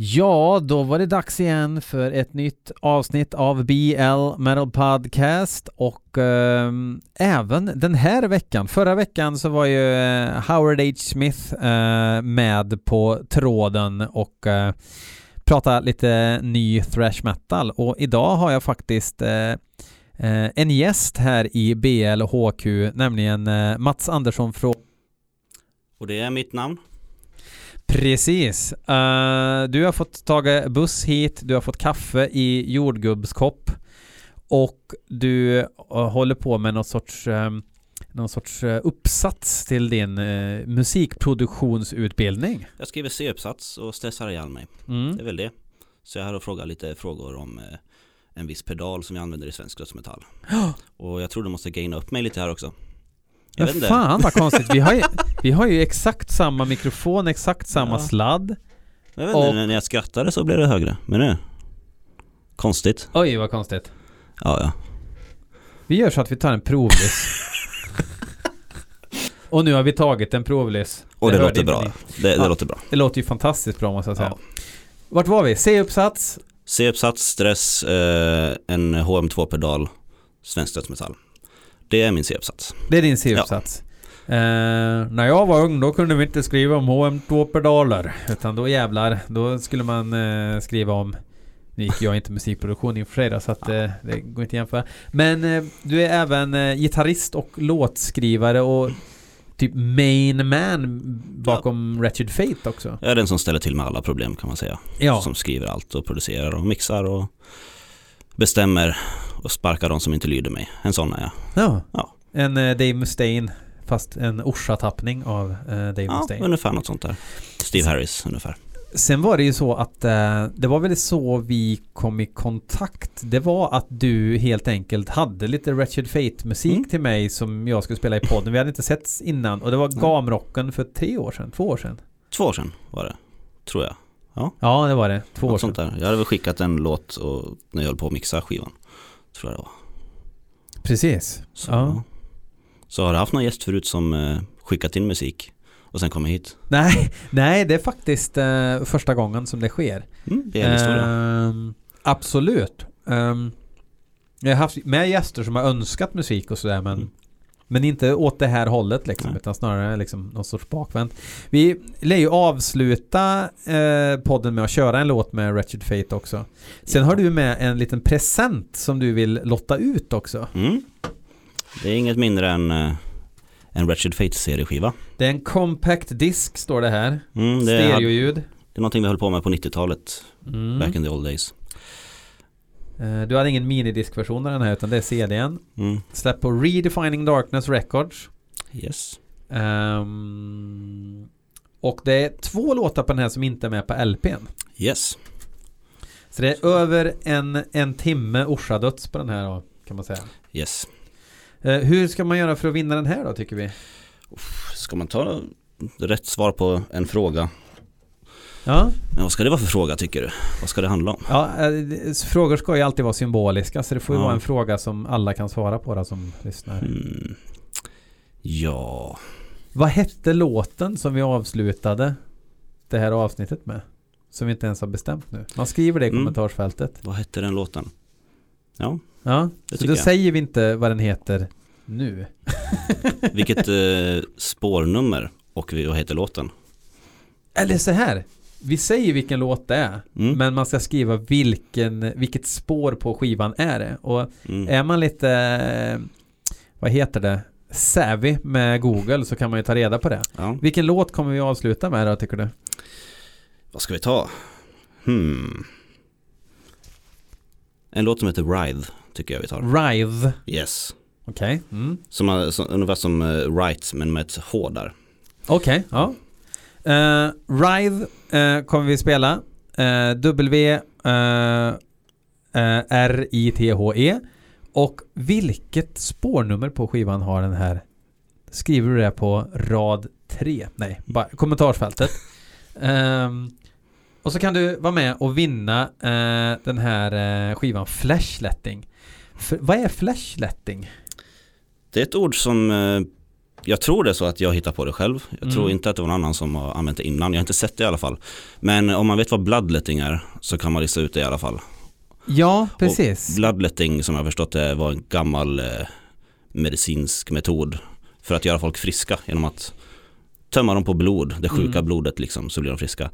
Ja, då var det dags igen för ett nytt avsnitt av BL Metal Podcast och eh, även den här veckan, förra veckan så var ju eh, Howard H. Smith eh, med på tråden och eh, pratade lite ny thrash metal och idag har jag faktiskt eh, eh en gäst här i BL HQ, nämligen eh, Mats Andersson från Och det är mitt namn. Precis. Uh, du har fått taga buss hit, du har fått kaffe i jordgubbskopp och du uh, håller på med någon sorts, um, någon sorts uh, uppsats till din musikproduktionsutbildning. Jag skriver C-uppsats och stressar ihjäl mig. Mm. Det är väl det. Så jag är här och frågar lite frågor om en viss pedal som jag använder i svensk dödsmetall. och jag tror du måste gaina upp mig lite här också. Jag Men fan vad konstigt. Vi har, ju, vi har ju exakt samma mikrofon, exakt samma ja. sladd. Jag vet inte, och... när jag skrattade så blev det högre. Men nu? Konstigt. Oj vad konstigt. Ja, ja. Vi gör så att vi tar en provlyss. och nu har vi tagit en provlyss. Och det, det låter bra. Det, det ja, låter bra. Det låter ju fantastiskt bra måste jag säga. Ja. Vart var vi? C-uppsats? C-uppsats, stress, eh, en HM2-pedal, svensk dödsmetall. Det är min C-uppsats. Det är din C-uppsats. Ja. Uh, när jag var ung då kunde vi inte skriva om HM2-pedaler. Utan då jävlar, då skulle man uh, skriva om nu gick jag inte musikproduktion i och för sig då, så att uh, det går inte att jämföra. Men du är även gitarrist och låtskrivare och typ main man bakom ja. Wretched Fate också. Jag är den som ställer till med alla problem kan man säga. Ja. Som skriver allt och producerar och mixar och bestämmer och sparkar de som inte lyder mig. En sån är jag. Ja. ja. En uh, Dave Mustaine fast en Orsa-tappning av uh, Dave ja, Mustaine. Ja, ungefär något sånt där. Steve Harris ungefär. Sen var det ju så att uh, det var väl så vi kom i kontakt. Det var att du helt enkelt hade lite Wretched Fate-musik mm. till mig som jag skulle spela i podden. Vi hade inte setts innan och det var Gamrocken för tre år sedan, två år sedan. Två år sedan var det, tror jag. Ja, ja det var det. Två Något år sedan. Sånt där. Jag hade väl skickat en låt och, när jag höll på att mixa skivan. Tror jag det var. Precis. Så, ja. så har du haft någon gäst förut som eh, skickat in musik och sen kommer hit? Nej, nej det är faktiskt eh, första gången som det sker. Mm, det är en historia. Eh, absolut. Um, jag har haft med gäster som har önskat musik och sådär men mm. Men inte åt det här hållet liksom, utan snarare liksom någon sorts bakvänt. Vi lär ju avsluta eh, podden med att köra en låt med Wretched Fate också. Sen har du med en liten present som du vill lotta ut också. Mm. Det är inget mindre än eh, en Wretched Fate-serieskiva. Det är en compact disk står det här. Mm, det Stereoljud. Det är någonting vi höll på med på 90-talet. Mm. Back in the old days. Eh, du hade ingen minidiskversion av den här utan det är CDn. Mm. Släpp på Redefining Darkness Records. Yes. Um, och det är två låtar på den här som inte är med på LPn. Yes. Så det är över en, en timme Orsa-döds på den här då, kan man säga. Yes. Uh, hur ska man göra för att vinna den här då tycker vi? Ska man ta rätt svar på en fråga Ja. Men vad ska det vara för fråga tycker du? Vad ska det handla om? Ja, eh, frågor ska ju alltid vara symboliska så det får ju ja. vara en fråga som alla kan svara på då, som lyssnar. Mm. Ja. Vad hette låten som vi avslutade det här avsnittet med? Som vi inte ens har bestämt nu. Man skriver det i mm. kommentarsfältet. Vad hette den låten? Ja, ja det så då jag. säger vi inte vad den heter nu. Vilket eh, spårnummer och vad heter låten? Eller så här vi säger vilken låt det är mm. men man ska skriva vilken, vilket spår på skivan är det och mm. är man lite vad heter det savvy med Google så kan man ju ta reda på det ja. vilken låt kommer vi avsluta med då tycker du? Vad ska vi ta? Hmm. En låt som heter Writhe tycker jag vi tar Writhe? Yes Okej okay. mm. som, som, Ungefär som uh, Right men med ett H där Okej, okay. ja Uh, Writhe uh, kommer vi spela. Uh, w uh, R-I-T-H-E. Och vilket spårnummer på skivan har den här? Skriver du det på rad 3? Nej, bara kommentarsfältet. um, och så kan du vara med och vinna den här skivan Flashletting. För, vad är flashletting? Det är ett ord som jag tror det är så att jag hittar på det själv. Jag mm. tror inte att det var någon annan som har använt det innan. Jag har inte sett det i alla fall. Men om man vet vad bloodletting är så kan man lista ut det i alla fall. Ja, precis. Och bloodletting som jag har förstått det var en gammal eh, medicinsk metod för att göra folk friska genom att tömma dem på blod, det sjuka mm. blodet liksom, så blir de friska.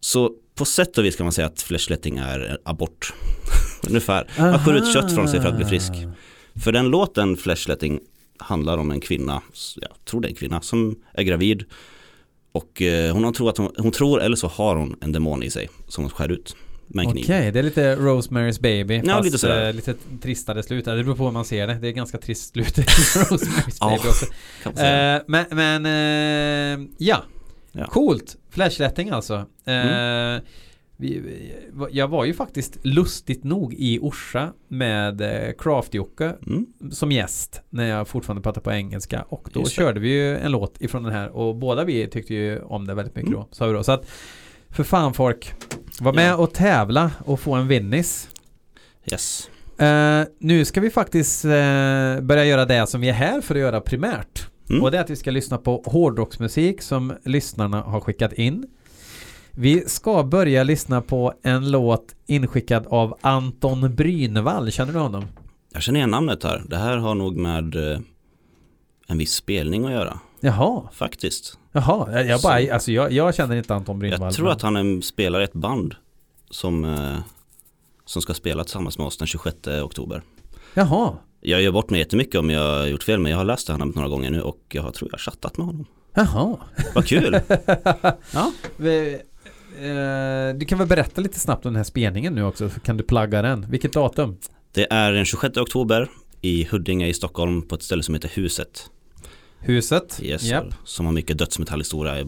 Så på sätt och vis kan man säga att flashletting är abort. Ungefär. Man får ut kött från sig för att bli frisk. För den låten flashletting handlar om en kvinna, jag tror det är en kvinna, som är gravid. Och eh, hon, tror att hon, hon tror eller så har hon en demon i sig som hon skär ut med en. Okej, okay, det är lite Rosemary's Baby. Ja, fast lite sådär. Eh, lite tristare slut. Det beror på hur man ser det. Det är ganska trist slut Rosemary's Baby också. Eh, men, men eh, ja. ja. Coolt. Flashletting alltså. Eh, mm. Vi, jag var ju faktiskt lustigt nog i Orsa med eh, Craft-Jocke mm. som gäst när jag fortfarande pratade på engelska och då körde vi ju en låt ifrån den här och båda vi tyckte ju om det väldigt mycket mm. då, sa vi då. Så att för fan folk, var med ja. och tävla och få en vinnis. Yes. Uh, nu ska vi faktiskt uh, börja göra det som vi är här för att göra primärt. Mm. Och det är att vi ska lyssna på hårdrocksmusik som lyssnarna har skickat in. Vi ska börja lyssna på en låt inskickad av Anton Brynvall. Känner du honom? Jag känner igen namnet här. Det här har nog med uh, en viss spelning att göra. Jaha. Faktiskt. Jaha, jag, bara, alltså jag, jag känner inte Anton Brynvall. Jag tror att han är, spelar i ett band som, eh, som ska spela tillsammans med oss den 26 oktober. Jaha. Jag gör bort mig jättemycket om jag har gjort fel men jag har läst det här några gånger nu och jag tror jag har chattat med honom. Jaha. Vad kul. ja. Eh, du kan väl berätta lite snabbt om den här spelningen nu också så kan du plagga den. Vilket datum? Det är den 26 oktober i Huddinge i Stockholm på ett ställe som heter Huset. Huset. Yes, yep. Som har mycket dödsmetallhistoria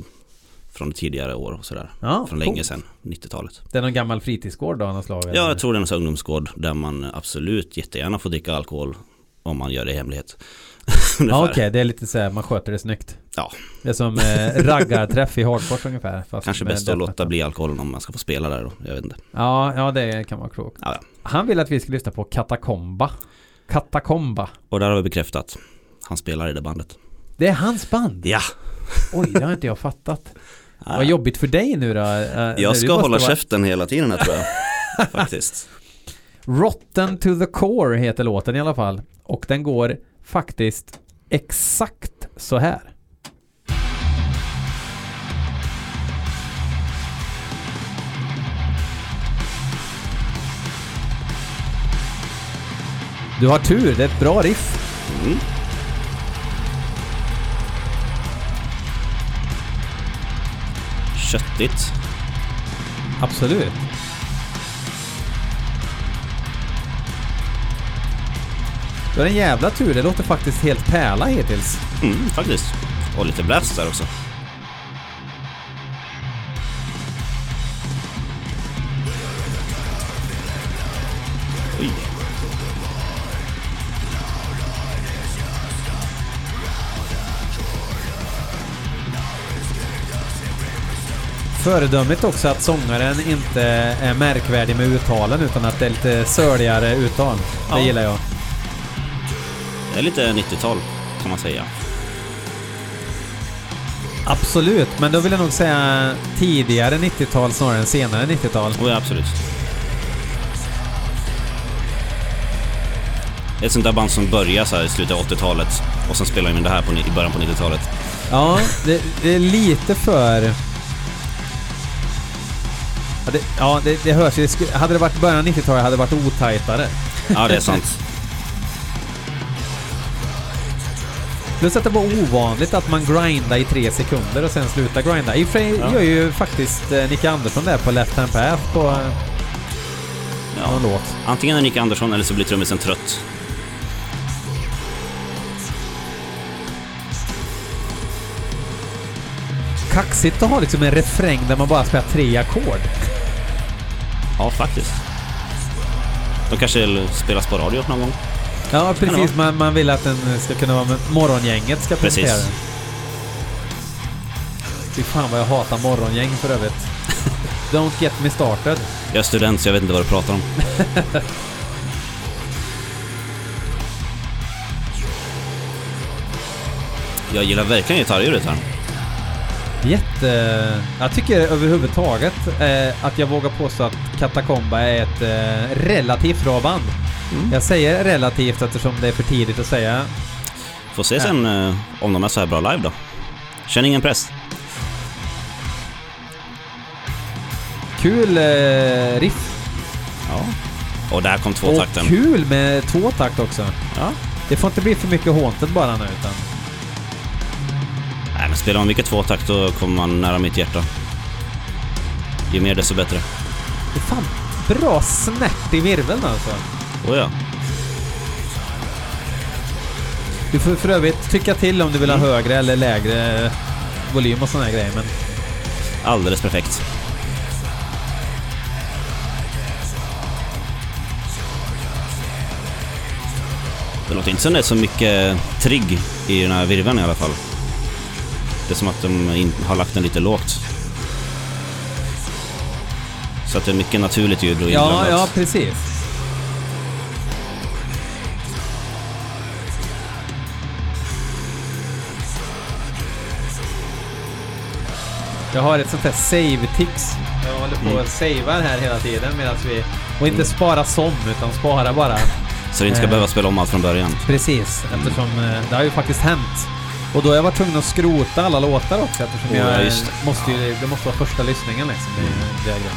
från tidigare år och sådär. Ja, från länge sedan, 90-talet. Det är någon gammal fritidsgård då? Någon slag, ja, jag tror det är en ungdomsgård där man absolut jättegärna får dricka alkohol om man gör det i hemlighet. ja, Okej, okay. det är lite så här, man sköter det snyggt. Ja. Det är som eh, raggarträff i Hagfors ungefär. Kanske bäst att låta bli alkoholen om man ska få spela där då, jag vet inte. Ja, ja det kan vara klokt. Ja, ja. Han vill att vi ska lyssna på Katakomba. Katakomba. Och där har vi bekräftat. Han spelar i det bandet. Det är hans band? Ja. Oj, det har inte jag fattat. Vad jobbigt för dig nu då? Jag ska hålla vara... käften hela tiden här tror jag. faktiskt. Rotten to the core heter låten i alla fall. Och den går faktiskt exakt så här. Du har tur, det är ett bra riff. Mm. köttigt. Absolut. Du har en jävla tur, det låter faktiskt helt pärla hittills. Mm, faktiskt. Och lite blast där också. Föredömligt också att sångaren inte är märkvärdig med uttalen utan att det är lite söligare uttal. Det ja. gillar jag. Är lite 90-tal kan man säga. Absolut, men då vill jag nog säga tidigare 90-tal snarare än senare 90-tal. Oh, ja, absolut. Det är ett sånt där band som börjar så i slutet av 80-talet och sen spelar in det här på, i början på 90-talet. Ja, det, det är lite för Ja, det, ja, det, det hörs ju. Hade det varit början av 90-talet hade det varit otajtare. Ja, det är sant. Plus att det var ovanligt att man grindar i tre sekunder och sen slutar grinda. I och ja. gör ju faktiskt eh, Nick Andersson det på Left Hand Path på eh, ja. någon låt. Antingen är Nick Andersson eller så blir trummisen trött. Kaxigt att ha liksom en refräng där man bara spelar tre ackord. Ja, faktiskt. De kanske spelas på radio någon gång. Ja, precis. Man, man vill att den ska kunna vara med morgongänget ska presentera den. Fy fan vad jag hatar morgongäng för övrigt. Don't get me started. Jag är student så jag vet inte vad du pratar om. Jag gillar verkligen gitarrljudet här. Jätte... Jag tycker överhuvudtaget eh, att jag vågar påstå att Katakomba är ett eh, relativt bra band. Mm. Jag säger relativt eftersom det är för tidigt att säga. Får se sen eh, om de är så här bra live då. Känner ingen press. Kul eh, riff. Ja. Och där kom Och tvåtakten. kul med tvåtakt också. Ja. Det får inte bli för mycket haunted bara nu utan... Nej men spelar man mycket tvåtakt då kommer man nära mitt hjärta. Ju mer desto bättre. Det är fan bra snärt i virveln alltså. Oh ja. Du får för övrigt tycka till om du vill ha högre eller lägre volym och såna här grejer men... Alldeles perfekt. Det låter inte som det är så mycket trigg i den här virveln i alla fall. Det är som att de har lagt den lite lågt. Så att det är mycket naturligt ljud och Ja, inblandat. ja precis. Jag har ett sånt här save-tix. Jag håller på Mm. och savear här hela tiden medan vi... Och inte spara som, utan spara bara. Så du inte ska Eh. behöva spela om allt från början. Precis, eftersom eh, det har ju faktiskt hänt. Och då har jag varit tvungen att skrota alla låtar också eftersom Oh, jag ja, eh, just det. måste ju, det måste vara första lyssningen liksom. Det är ju det är grejen.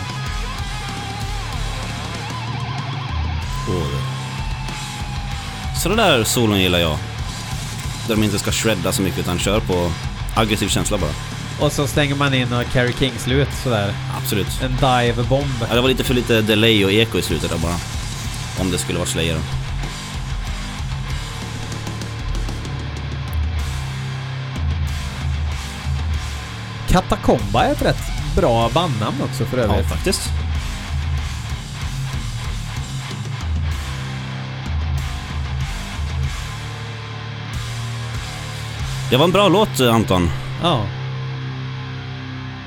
Så det där solon gillar jag. Där de inte ska shredda så mycket utan kör på aggressiv känsla bara. Och så stänger man in och Carrie King-slut sådär. Absolut. En dive-bomb. Ja, det var lite för lite delay och eko i slutet där bara. Om det skulle vara Slayer. Katakomba är ett rätt bra bandnamn också för Ja, övrigt. faktiskt. Det var en bra låt eh, Anton. Ja.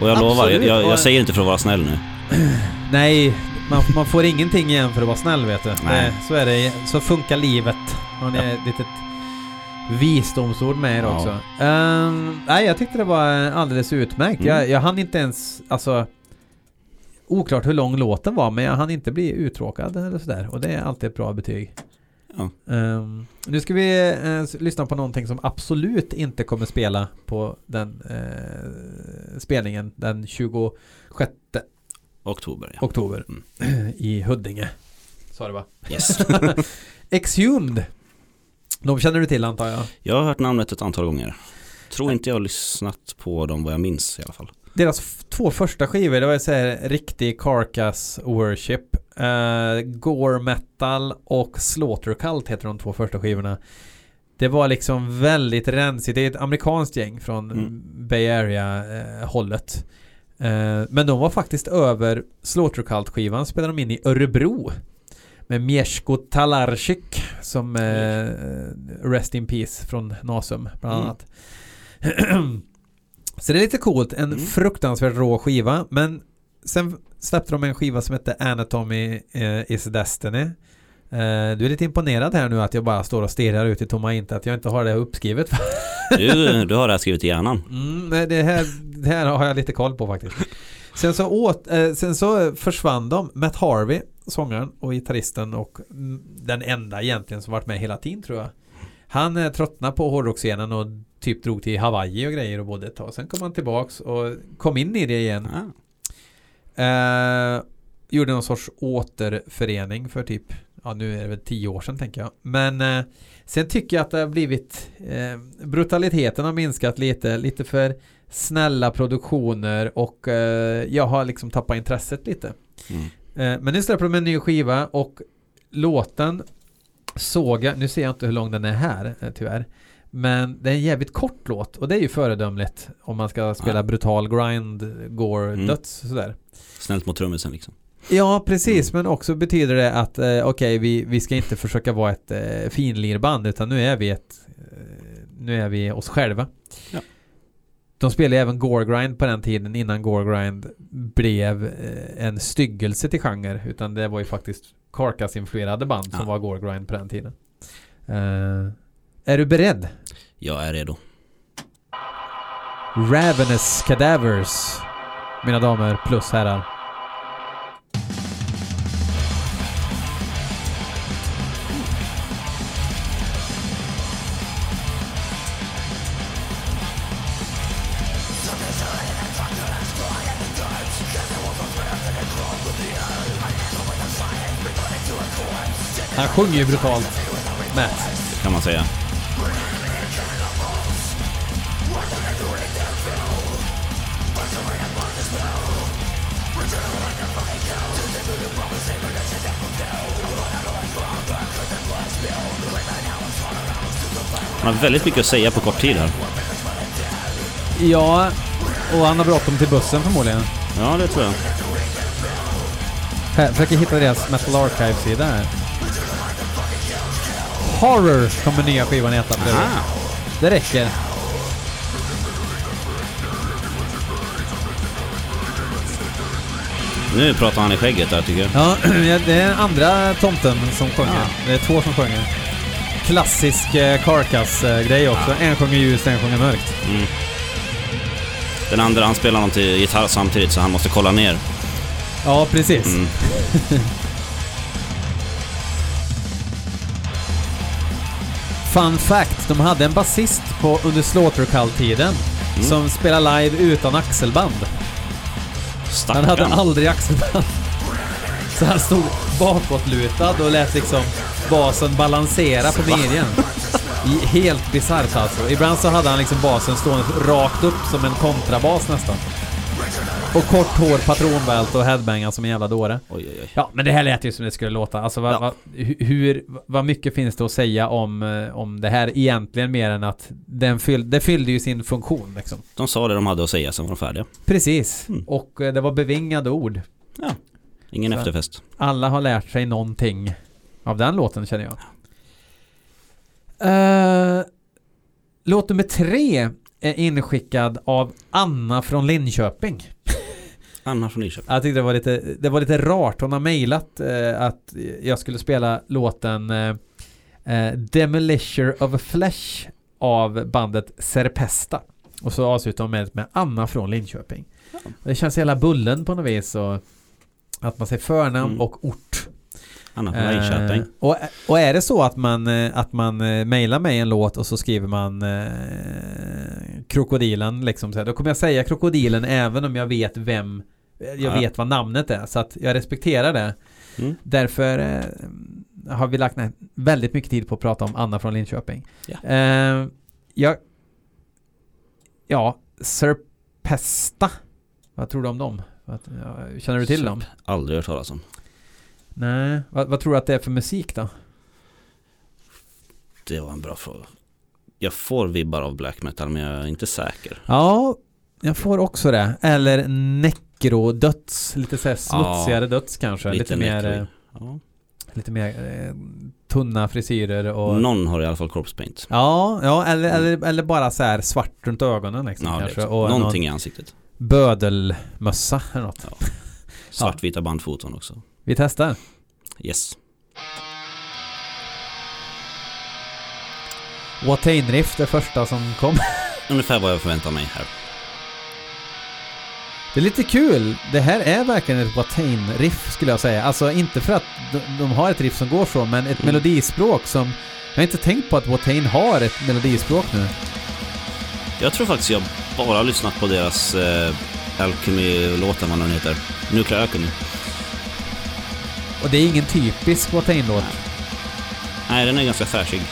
Och jag lovar, jag, jag, jag säger inte för att vara snäll nu. Nej, man, man får ingenting igen för att vara snäll vet du. Nej. Så är det. Så funkar livet. Har ni Ja. ett litet visdomsord med er Ja. också. Ehm, nej, jag tyckte det var alldeles utmärkt. Mm. Jag, jag hann inte ens, alltså Oklart hur lång låten var, men jag hann inte bli uttråkad eller sådär. Och det är alltid ett bra betyg. Ja. Ehm, nu ska vi s- lyssna på någonting som absolut inte kommer spela på den eh, spelningen den 26 Oktober, ja. oktober i Huddinge. Sa det va? Yes. Exhumed. De känner du till antar jag. Jag har hört namnet ett antal gånger. Tror inte jag har lyssnat på dem vad jag minns i alla fall. Deras två första skivor, det var så här riktig carcass worship. Uh, gore metal och slaughter cult heter de två första skivorna. Det var liksom väldigt rensigt. Det är ett amerikanskt gäng från Mm. Bay Area eh, hållet. Eh, men de var faktiskt över Slaughter Cult skivan spelade de in i Örebro. Med Mieszko Talarczyk som Rest in Peace från Nasum bland Mm. Så det är lite coolt, en Mm. fruktansvärt rå skiva men sen släppte de en skiva som hette Anatomy eh, is Destiny. Eh, du är lite imponerad här nu att jag bara står och stirrar ut i tomma inte att jag inte har det uppskrivet. Du, du har det här skrivit i hjärnan. Mm, nej, det, här, det här har jag lite koll på faktiskt. Sen så, åt, eh, sen så försvann de. Matt Harvey, sångaren och gitarristen och den enda egentligen som varit med hela tiden tror jag. Han eh, tröttnade på hårdrockscenen och typ drog till Hawaii och grejer och bodde ett tag. Sen kom han tillbaks och kom in i det igen. Ah. Eh, gjorde någon sorts återförening för typ, ja nu är det väl tio år sedan tänker jag. Men eh, sen tycker jag att det har blivit, eh, brutaliteten har minskat lite, lite för snälla produktioner och eh, jag har liksom tappat intresset lite. Mm. Eh, men nu släpper de en ny skiva och låten såg jag, nu ser jag inte hur lång den är här eh, tyvärr. Men det är en jävligt kort låt och det är ju föredömligt om man ska spela Ja. brutal grind, gore, Mm. döds sådär. Snällt mot trummisen liksom. Ja, precis. Mm. Men också betyder det att eh, okej, vi, vi ska inte försöka vara ett eh, finlirband utan nu är vi ett eh, nu är vi oss själva. Ja. De spelade även Gorgrind på den tiden innan Gorgrind blev eh, en styggelse till genre utan det var ju faktiskt Carcass-influerade band som Ja. var Gorgrind på den tiden. Eh, är du beredd? Jag är redo. Ravenous Cadavers. Mina damer plus herrar. Han sjunger ju brutalt. Matt. kan man säga. Han har väldigt mycket att säga på kort tid här. Ja, och han har bråttom till bussen förmodligen. Ja, det tror jag. Här, försöker hitta deras Metal Archive-sida här. Horror kommer nya skivan heta. Det räcker. Nu pratar han i skägget där tycker jag. Ja, ja, det är andra tomten som sjunger. Ja. Det är två som sjunger. Klassisk eh, Carcass-grej också. En sjunger ljust, en sjunger mörkt. Mm. Den andra han spelar någon till gitarr samtidigt så han måste kolla ner. Ja, precis. Mm. Fun fact, de hade en basist på under Slaughtercull-tiden Mm. som spelade live utan axelband. Han hade Stackarn. aldrig axelband. Så han stod bakåtlutad och lät liksom basen balansera på midjan. Helt bisarrt alltså. Ibland så hade han liksom basen stående rakt upp som en kontrabas nästan. Och kort hår, patronbälte och headbanga som en jävla dåre. Oj, oj, oj. Ja, men det här lät ju som det skulle låta. Alltså vad, Ja. hu- hur, vad mycket finns det att säga om, eh, om det här egentligen mer än att den fyll, det fyllde ju sin funktion liksom. De sa det de hade att säga, sen var de färdiga. Precis. Mm. Och eh, det var bevingade ord. Ja. Ingen Så. efterfest. Alla har lärt sig någonting av den låten känner jag. Uh, låt nummer tre är inskickad av Anna från Linköping. Anna från Nyköping. Jag tyckte det var lite, det var lite rart. Hon har mejlat eh, att jag skulle spela låten eh, Demolition of a Flesh av bandet Serpesta. Och så avslutar hon med, med Anna från Linköping. Ja. Det känns hela bullen på något vis. Och att man säger förnamn Mm. och ort. Anna från Eh, Linköping. och, och är det så att man, eh, att man eh, mejlar mig en låt och så skriver man eh, krokodilen liksom så här, då kommer jag säga krokodilen även om jag vet vem eh, jag Ja. vet vad namnet är så att jag respekterar det. Mm. Därför eh, har vi lagt ner väldigt mycket tid på att prata om Anna från Linköping. Ja. Eh, jag, ja, Serpesta. Vad tror du om dem? Känner du till dem? Aldrig hört talas om. Nej. Vad, vad tror du att det är för musik då? Det var en bra fråga. Jag får vibbar av black metal men jag är inte säker. Ja, jag får också det. Eller nekrodöds. Lite så här smutsigare döds kanske. Lite, mer, necro. eh, Ja. lite mer eh, tunna frisyrer och... Någon har i alla fall corpse paint. Ja, ja eller, eller, eller bara så här svart runt ögonen liksom Ja, kanske. Och Någonting någon i ansiktet. bödelmössa eller något. Ja. Svartvita bandfoton också. Vi testar. Yes. Watain Riff, det första som kom. Ungefär vad jag förväntar mig här. Det är lite kul. Det här är verkligen ett Watain-riff skulle jag säga. Alltså inte för att de, de har ett riff som går så, men ett Mm. melodispråk som... Jag har inte tänkt på att Watain har ett melodispråk nu. Jag tror faktiskt jag bara har lyssnat på deras eh, Alchemy-låten, vad den heter. Nuclear Alchemy. Och det är ingen typisk Watain-låt. Nej, den är ganska färdig.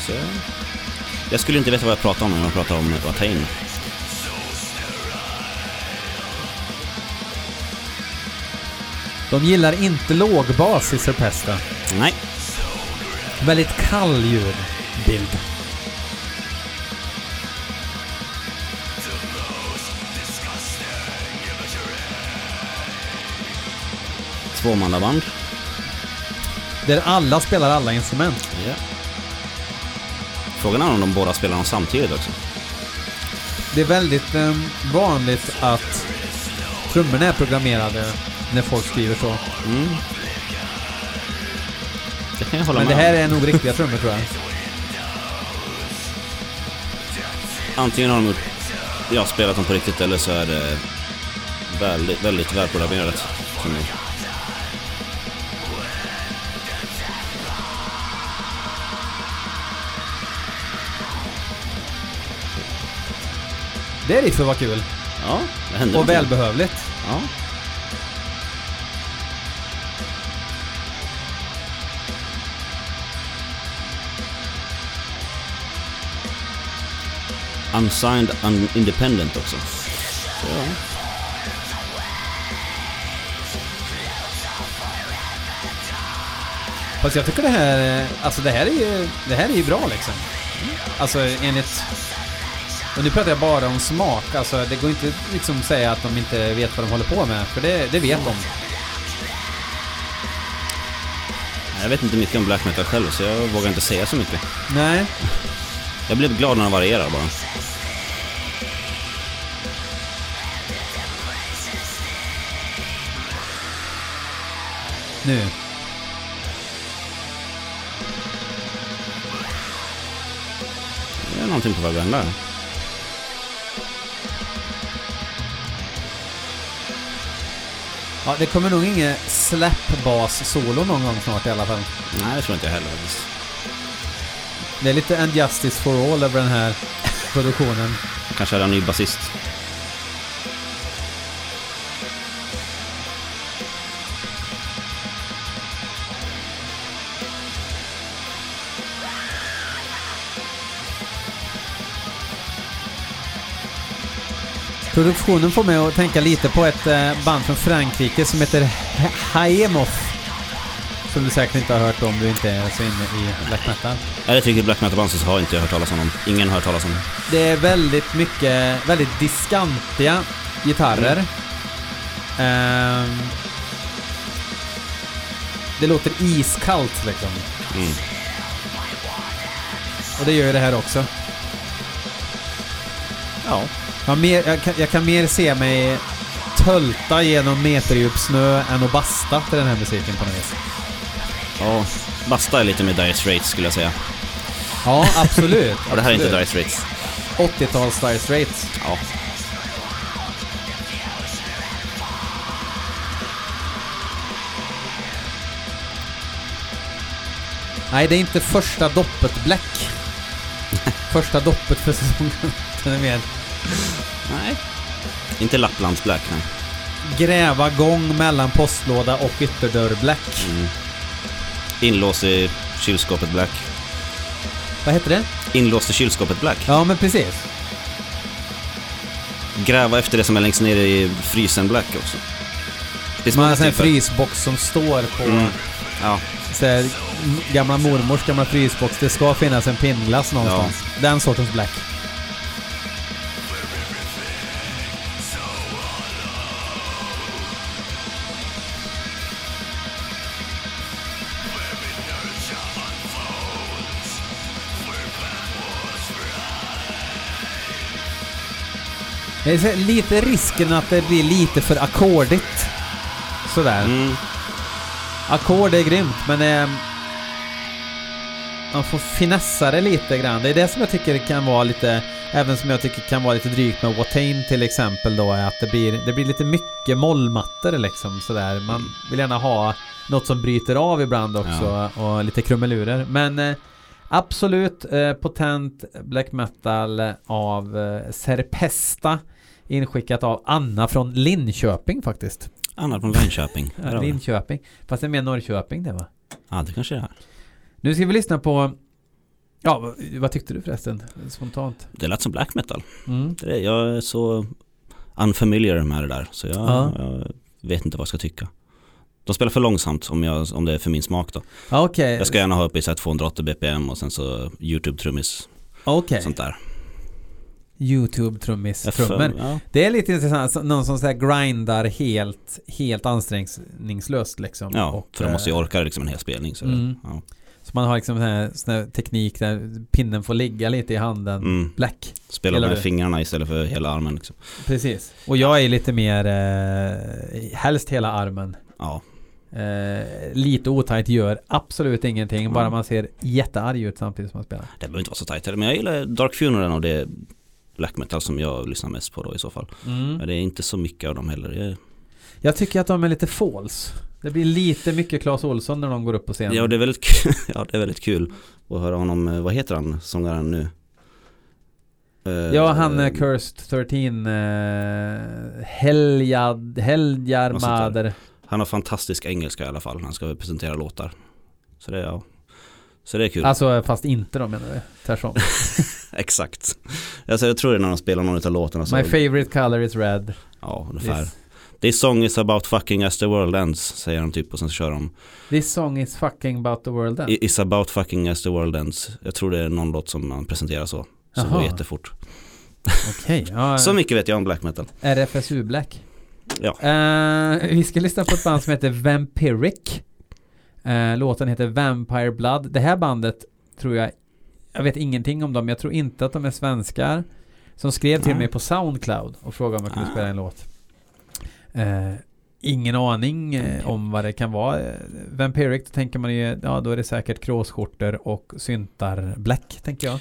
Så... Jag skulle inte veta vad jag pratar om när jag pratar om Watain. De gillar inte lågbas i Serpesta. Nej, Väldigt kall ljudbild. Tvåmannaband. Där alla spelar alla instrument. Ja. Frågan är om de båda spelar dem samtidigt också. Det är väldigt eh, vanligt att trummorna är programmerade när folk skriver så. Mm. Det kan jag hålla Men det med här om. är nog riktiga trummor tror jag. Antingen har de gjort jag spelat dem på riktigt eller så är det väldigt, väldigt välprogrammerat. Det är liksom vad kul. Ja, det händer Och välbehövligt. Ja. Unsigned un independent också. Så. Fast jag tycker det här, alltså det här är ju, det här är ju bra liksom. Alltså enligt... Och nu pratar jag bara om smak, alltså det går inte liksom säga att de inte vet vad de håller på med, för det, det vet de. Jag vet inte mycket om black metal själv så jag vågar inte säga så mycket. Nej, Jag blir glad när de varierar bara. nu. Det är någonting på väg att hända. Ja, det kommer nog ingen slap-bas-solo någon gång snart i alla fall. Nej, det tror inte jag heller. Det är lite And Justice for All över den här produktionen. Kanske är en ny basist. Produktionen får mig att tänka lite på ett eh, band från Frankrike som heter Haemoth. Som du säkert inte har hört om du inte är så inne i black metal. Är det ett riktigt black metal-band så har inte jag hört talas om dem. Ingen har hört talas om dem. Det är väldigt mycket, väldigt diskantiga gitarrer. Ehm, det låter iskallt liksom. Mm. Och det gör ju det här också. Ja. Jag, mer, jag, kan, jag kan mer se mig tölta genom meterdjup snö än att basta till den här musiken på något vis. ja. Basta är lite mer Dire Straits skulle jag säga. Ja, absolut. Och det här är inte Dire. Straits. 80-tals Dire Straits. Ja. Nej, det är inte första doppet Black. första doppet för säsongen. Den är mer Nej. Inte Lapplands Black, nej. gräva gång mellan postlåda och ytterdörr Black. Mm. Inlåst i kylskåpet Black. Vad heter det? Inlåst i kylskåpet Black. Ja, men precis. Gräva efter det som är längst ner i frysen Black också. Är Man har en sån här typer. frysbox som står på Mm. Ja. så här, gamla mormors gamla frysbox. Det ska finnas en pinnglass någonstans. Den sortens Black. Det är lite risken att det blir lite för ackordigt. Sådär. Mm. Ackord är grymt, men eh, man får finessa det lite grann. Det är det som jag tycker kan vara lite, även som jag tycker kan vara lite drygt med Watain till exempel då, är att det blir, det blir lite mycket mollmattor liksom sådär. Man vill gärna ha något som bryter av ibland också och lite krumelurer. Men eh, absolut eh, potent black metal av eh, Serpesta inskickat av Anna från Linköping faktiskt. Anna från Linköping. Linköping. Fast det är mer Norrköping det va? Ja, det kanske det är. Nu ska vi lyssna på... Ja, vad, tyckte du förresten? Spontant. Det lät som black metal. Mm. Det jag är så unfamiliar med det där. Så jag, Ja. jag vet inte vad jag ska tycka. De spelar för långsamt om, jag, om det är för min smak då. Okej. Jag ska gärna ha uppe i så här 280 bpm och sen så YouTube-trummis. Okej. Sånt där. YouTube-trummis. Jag för- Trummor. Ja. Det är lite intressant. Någon som så här grindar helt, helt ansträngningslöst liksom. Ja, Och, för de måste ju eh, orka liksom en hel spelning. Så Mm. ja. Så man har liksom sån här, sån här teknik där pinnen får ligga lite i handen. mm. Black. Spela med du? fingrarna istället för hela armen. Liksom. Precis. Och jag är lite mer... Eh, helst hela armen. Ja. Eh, lite otajt gör absolut ingenting. Mm. Bara man ser jättearg ut samtidigt som man spelar. Det behöver inte vara så tajt heller, men jag gillar Dark Funeral och det black metal som jag lyssnar mest på då i så fall. Mm. Men det är inte så mycket av dem heller. Är, Jag tycker att de är lite false. Det blir lite mycket Claes Olsson när de går upp på scen. ja, det är väldigt kul. ja, det är väldigt kul att höra honom. eh, Vad heter han, sångaren nu? Eh, Ja, han är eh, Cursed 13 uh, Helgad, Heljar Något sånt där. Mader. Han har fantastisk engelska i alla fall. när Han ska presentera låtar. Så det är, ja. Så det är kul. Alltså fast inte då menar du? Tvärtom. Exakt. Alltså, jag tror det är när de spelar någon av låtarna så, My favorite color is red. Ja, ungefär. This, This song is about fucking as the world ends, säger de typ och sen så kör de this song is fucking about the world. I- It's about fucking as the world ends. Jag tror det är någon låt som man presenterar så. Som Jaha. går jättefort. Okej. Ja, Så mycket vet jag om black metal. RFSU Black. Ja. Eh, vi ska lyssna på ett band som heter Vampiric. Eh, låten heter Vampire Blood. Det här bandet tror jag, jag vet ingenting om dem. Jag tror inte att de är svenskar. Som skrev till Nej. mig på Soundcloud och frågade om jag kunde Ah. spela en låt. Eh, ingen aning eh, om vad det kan vara. Eh, Vampiric, då tänker man ju, ja då är det säkert kråsskjortor och syntar black, tänker jag.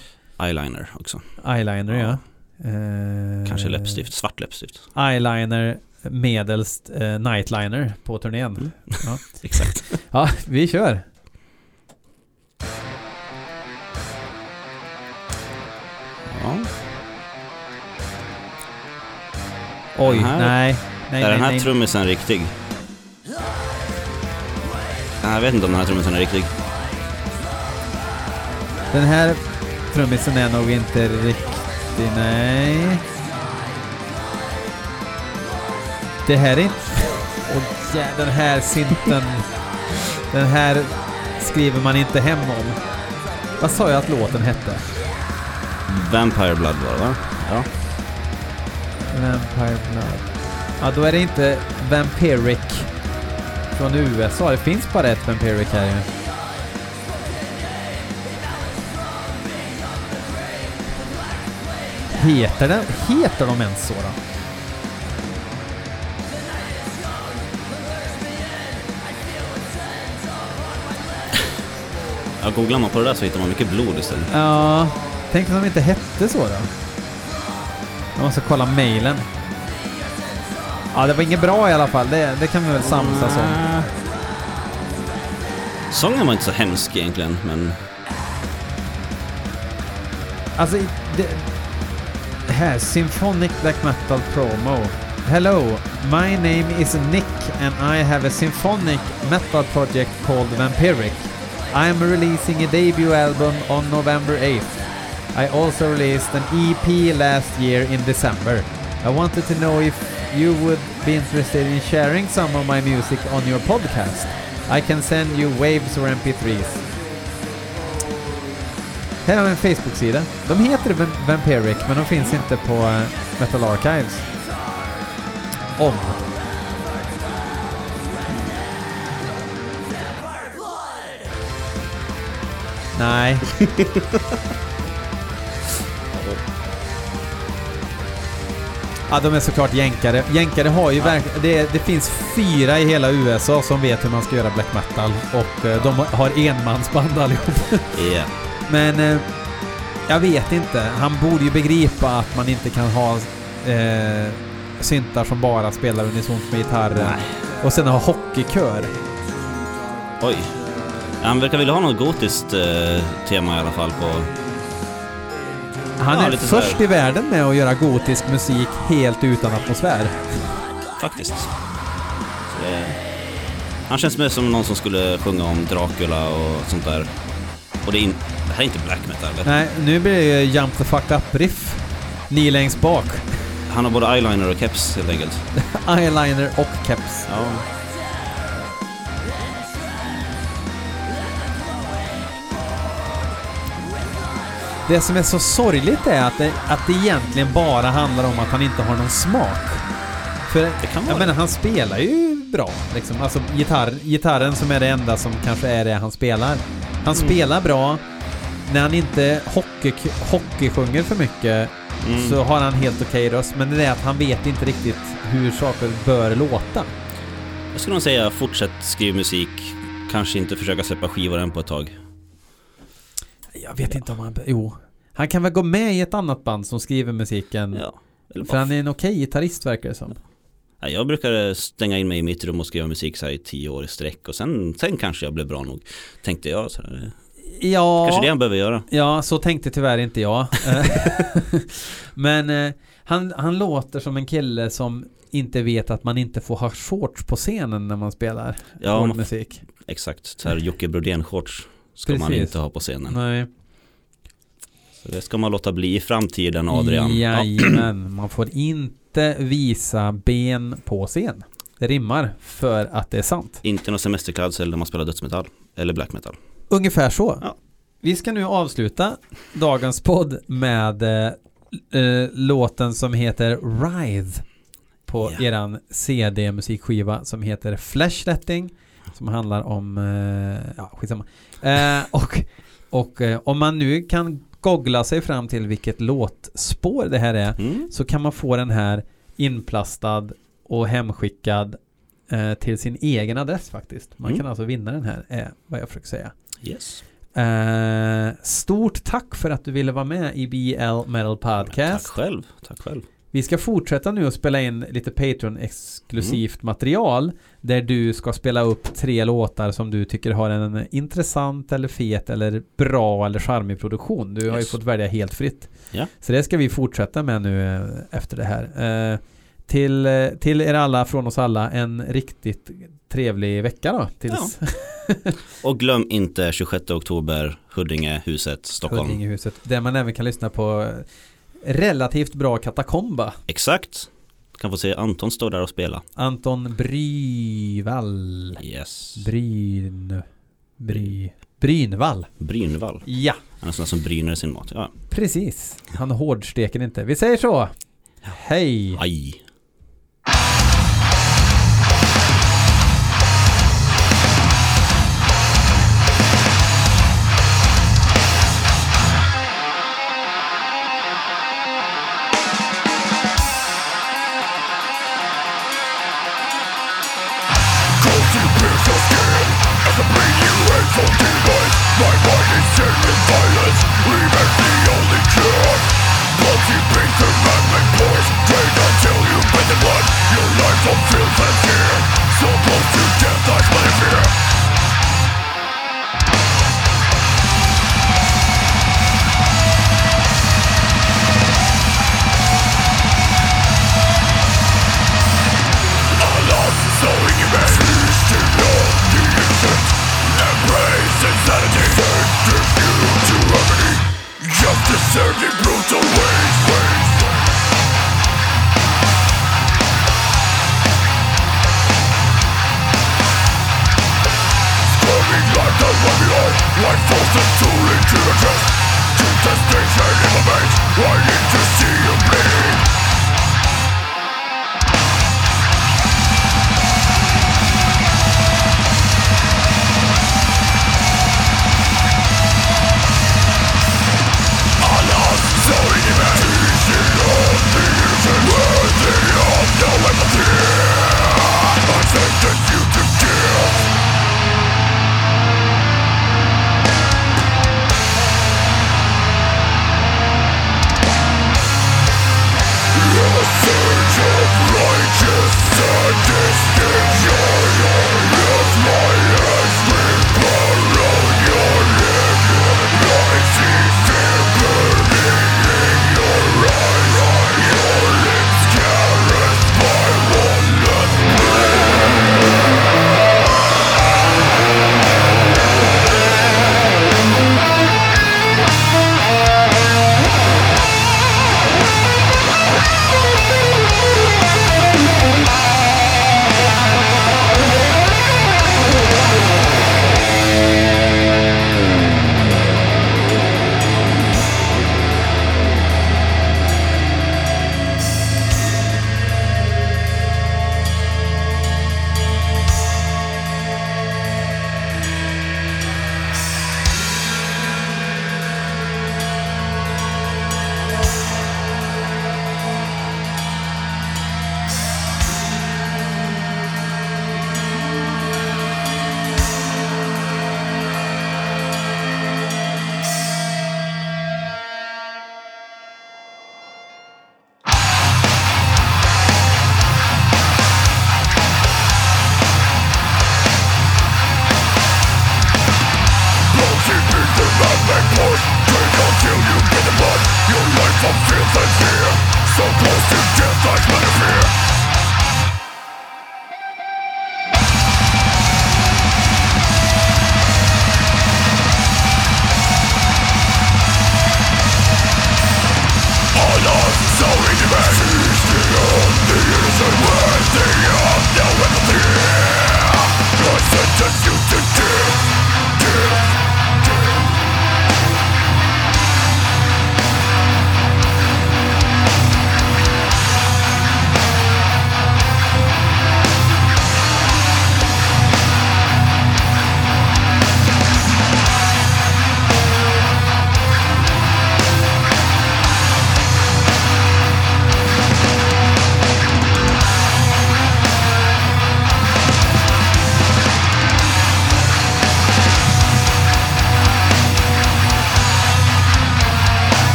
Eyeliner också. Eyeliner ja. Ja. Eh, Kanske läppstift, svart läppstift. eyeliner medelst eh, nightliner på turnén. Mm. Ja. Exakt. ja, vi kör. Ja. Oj, Den här- nej. Nej, är nej, den här nej. trummisen riktig? Jag vet inte om den här trummisen är riktig. Den här trummisen är nog inte riktig, nej. Det här är inte... Åh, ja, den här synten. den här skriver man inte hem om. Vad sa jag att låten hette? Vampire Blood var det va? Ja. Vampire Blood. Ja, då är det inte Vampiric från USA. Det finns bara ett Vampiric här ju. Heter, den, heter de ens så då? Ja, googlar man på det där så hittar man mycket blod istället. Ja, tänk om de inte hette så då? Jag måste kolla mailen. Ja, det var inget bra i alla fall. Det, det kan vi väl samsas om. Sången var inte så hemsk egentligen, men Alltså, det, här, Symphonic Black Metal Promo. Hello, my name is Nick and I have a symphonic metal project called Vampiric. I am releasing a debut album on November 8th. I also released an EP last year in December. I wanted to know if you would be interested in sharing some of my music on your podcast. I can send you waves or MP3s. Här har vi en Facebook-sida. De heter Vampiric, men de finns inte på eh, Metal Archives. Om. Nej. Ja, de är såklart jänkare. Jänkare har ju verkligen... Det, det finns fyra i hela USA som vet hur man ska göra black metal och eh, de har enmansband allihop. yeah. Men eh, jag vet inte. Han borde ju begripa att man inte kan ha eh, syntar som bara spelar unisont med gitarren. Nej. Och sen ha hockeykör. Oj. Han verkar vilja ha något gotiskt eh, tema i alla fall på... Han Ja, är först i världen med att göra gotisk musik helt utan atmosfär. Faktiskt. Det, han känns mer som någon som skulle sjunga om Dracula och sånt där. Och det, är in, det här är inte black metal. Nej, nu blir det ju Jump the fuck up-riff. Ni längst bak. Han har både eyeliner och keps helt enkelt. Eyeliner och keps. Ja. Det som är så sorgligt är att det, att det egentligen bara handlar om att han inte har någon smak. För Det kan vara jag menar, han spelar ju bra. Liksom. Alltså gitarr, gitarren som är det enda som kanske är det han spelar. Han Mm. spelar bra. När han inte hockey, hockeysjunger för mycket Mm. så har han helt okej röst. Men det är att han vet inte riktigt hur saker bör låta. Jag skulle nog säga fortsätt skriva musik. Kanske inte försöka släppa skivor än på ett tag. Jag vet inte om han... Jo. Han kan väl gå med i ett annat band som skriver musiken. Ja. Eller För bara, han är en okej gitarrist verkar det som. ja, jag brukar stänga in mig i mitt rum och skriva musik så här i tio år i sträck och sen, sen kanske jag blev bra nog. Tänkte jag så här, Ja, kanske det han behöver göra. ja så tänkte tyvärr inte jag. Men eh, han, han låter som en kille som inte vet att man inte får ha shorts på scenen när man spelar Ja, musik. Exakt, så här Jocke Brodén-shorts ska man Precis. inte ha på scenen. Nej. Så det ska man låta bli i framtiden Adrian. Ja. Jajamän, man får inte visa ben på scen. Det rimmar för att det är sant. Inte någon semesterklädsel när man spelar dödsmetall eller black metal. Ungefär så. Ja. Vi ska nu avsluta dagens podd med eh, eh, låten som heter Writhe på Ja. eran CD-musikskiva som heter Flashletting som handlar om, eh, ja skitsamma. Eh, och och eh, om man nu kan googla sig fram till vilket låtspår det här är Mm. så kan man få den här inplastad och hemskickad eh, till sin egen adress faktiskt. Man Mm. kan alltså vinna den här, är vad jag försöker säga. Yes. Eh, stort tack för att du ville vara med i BL Metal Tack Podcast. själv. Tack själv. Vi ska fortsätta nu att spela in lite Patreon-exklusivt material där du ska spela upp tre låtar som du tycker har en intressant eller fet eller bra eller charmig produktion. Du har ju Yes. fått välja helt fritt. Ja. Så det ska vi fortsätta med nu eh, efter det här. Eh, till, eh, till er alla, från oss alla, en riktigt trevlig vecka då. Tills Och glöm inte 26 oktober, Huddinge, huset, Stockholm. Huddingehuset. Där man även kan lyssna på relativt bra katakomba. Exakt. Kan få se Anton stå där och spela. Anton Bryvall. Yes. Bryn... Bry... Brynvall. Brynvall. Ja, Han är sån som bryner sin mat. Ja. precis. Han hårdsteker inte. Vi säger så. Hej! Aj.